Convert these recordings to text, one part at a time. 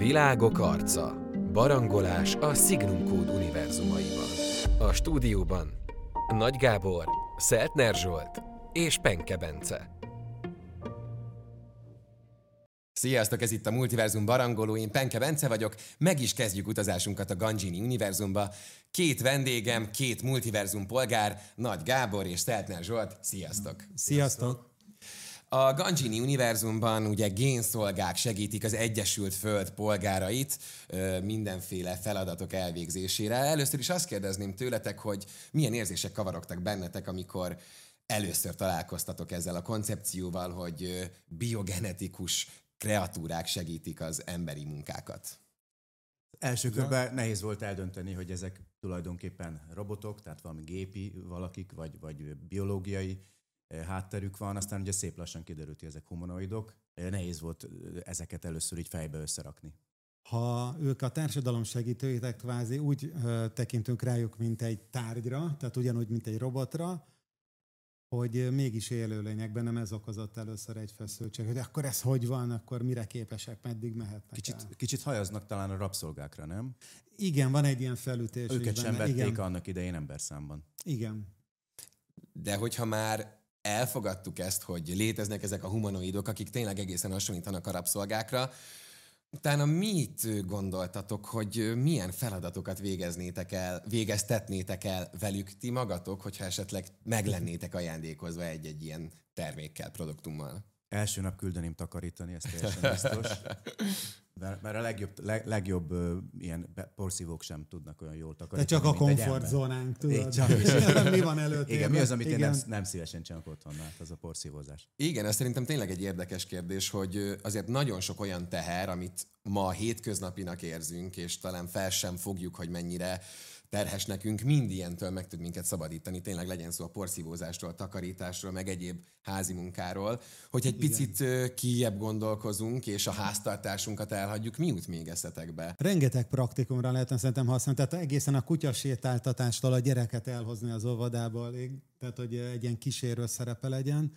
Világok arca. Barangolás a Signum Code univerzumaiban. A stúdióban Nagy Gábor, Szeltner Zsolt és Penke Bence. Sziasztok, ez itt a Multiverzum barangoló, én Penke Bence vagyok, meg is kezdjük utazásunkat a Ganjini univerzumba. Két vendégem, két multiverzum polgár, Nagy Gábor és Szeltner Zsolt, sziasztok! Sziasztok! A Ganjini univerzumban ugye génszolgák segítik az Egyesült Föld polgárait mindenféle feladatok elvégzésére. Először is azt kérdezném tőletek, hogy milyen érzések kavarogtak bennetek, amikor először találkoztatok ezzel a koncepcióval, hogy biogenetikus kreatúrák segítik az emberi munkákat. Első körben nehéz volt eldönteni, hogy ezek tulajdonképpen robotok, tehát valami gépi valakik, vagy, vagy biológiai hátterük van, aztán ugye szép lassan kiderült, hogy ezek humanoidok. Eh, Nehéz volt ezeket először így fejbe összerakni. Ha ők a társadalom segítőitek kvázi úgy ö, tekintünk rájuk, mint egy tárgyra, tehát ugyanúgy, mint egy robotra, hogy mégis élőlények, bennem ez okozott először egy feszültség, hogy akkor ez hogy van, akkor mire képesek, meddig mehetnek Kicsit, el. kicsit hajaznak talán a rabszolgákra, nem? Igen, van egy ilyen felütés. Őket sem benne. vették Igen, annak idején emberszámban. igen. De hogyha már elfogadtuk ezt, hogy léteznek ezek a humanoidok, akik tényleg egészen hasonlítanak a rabszolgákra, utána mit gondoltatok, hogy milyen feladatokat végeznétek el, végeztetnétek el velük ti magatok, hogyha esetleg meglennétek ajándékozva egy-egy ilyen termékkel, produktummal? Első nap küldeném takarítani, ez teljesen biztos. Mert, mert a legjobb, leg, legjobb ilyen porszívók sem tudnak olyan jól De takarítani, csak a komfortzónánk, tudod? csak is. mi van előtt? Igen, mi az, amit én nem, nem szívesen csinálok otthon, hát az a porszívózás. Igen, ez szerintem tényleg egy érdekes kérdés, hogy azért nagyon sok olyan teher, amit ma hétköznapinak érzünk, és talán fel sem fogjuk, hogy mennyire terhes nekünk, mind ilyentől meg tud minket szabadítani, tényleg legyen szó a porszívózástól, a takarításról, meg egyéb házi munkáról, hogy egy picit ö, kijebb gondolkozunk, és a háztartásunkat elhagyjuk, mi jut még eszetekbe? Rengeteg praktikumra lehetne szerintem használni, tehát egészen a kutyasétáltatástól a gyereket elhozni az óvodából, tehát hogy egy ilyen kísérő szerepe legyen.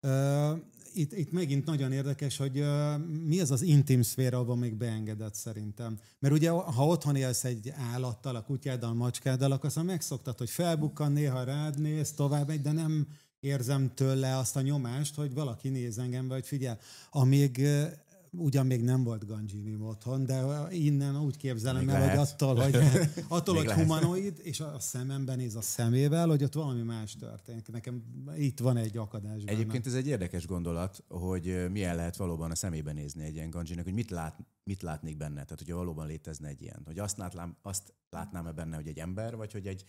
Ö, Itt, itt megint nagyon érdekes, hogy ö, mi az az intim szféra, abban még beengedett szerintem. Mert ugye, ha otthon élsz egy állattal, a kutyáddal, a macskáddal, akkor aztán megszoktad, hogy felbukkan, néha rád néz, tovább megy, de nem érzem tőle azt a nyomást, hogy valaki néz engem, vagy figyel. Amíg ugyan még nem volt Ganjini otthon, de innen úgy képzelem Még el, hogy lehet. attól, hogy, attól, Még hogy humanoid, és a szememben néz a szemével, hogy ott valami más történik. Nekem itt van egy akadás. benne. Egyébként ez egy érdekes gondolat, hogy milyen lehet valóban a szemébe nézni egy ilyen ganjinak, hogy mit, lát, mit látnék benne. Tehát, hogyha valóban létezne egy ilyen. Hogy azt, látlám, azt látnám-e benne, hogy egy ember, vagy hogy egy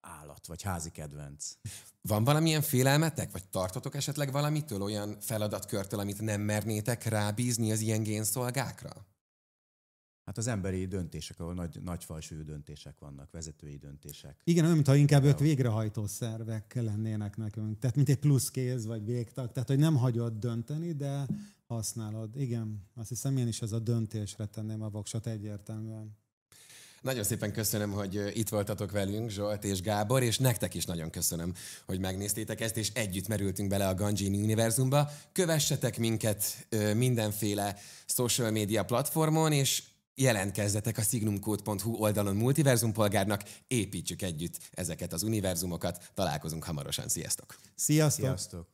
állat, vagy házi kedvenc. Van valamilyen félelmetek, vagy tartotok esetleg valamitől, olyan feladatkörtől, amit nem mernétek rábízni az ilyen génszolgákra? Hát az emberi döntések, ahol nagy, nagy falsúlyú döntések vannak, vezetői döntések. Igen, olyan, mintha inkább ők végrehajtó szervek lennének nekünk. Tehát, mint egy plusz kéz vagy végtag. Tehát, hogy nem hagyod dönteni, de használod. Igen, azt hiszem én is ez a döntésre tenném a voksot egyértelműen. Nagyon szépen köszönöm, hogy itt voltatok velünk, Zsolt és Gábor, és nektek is nagyon köszönöm, hogy megnéztétek ezt, és együtt merültünk bele a Ganjini univerzumba. Kövessetek minket mindenféle social media platformon, és jelentkezzetek a signumcode.hu oldalon multiverzumpolgárnak, építsük együtt ezeket az univerzumokat. Találkozunk hamarosan, sziasztok! Sziasztok! Sziasztok!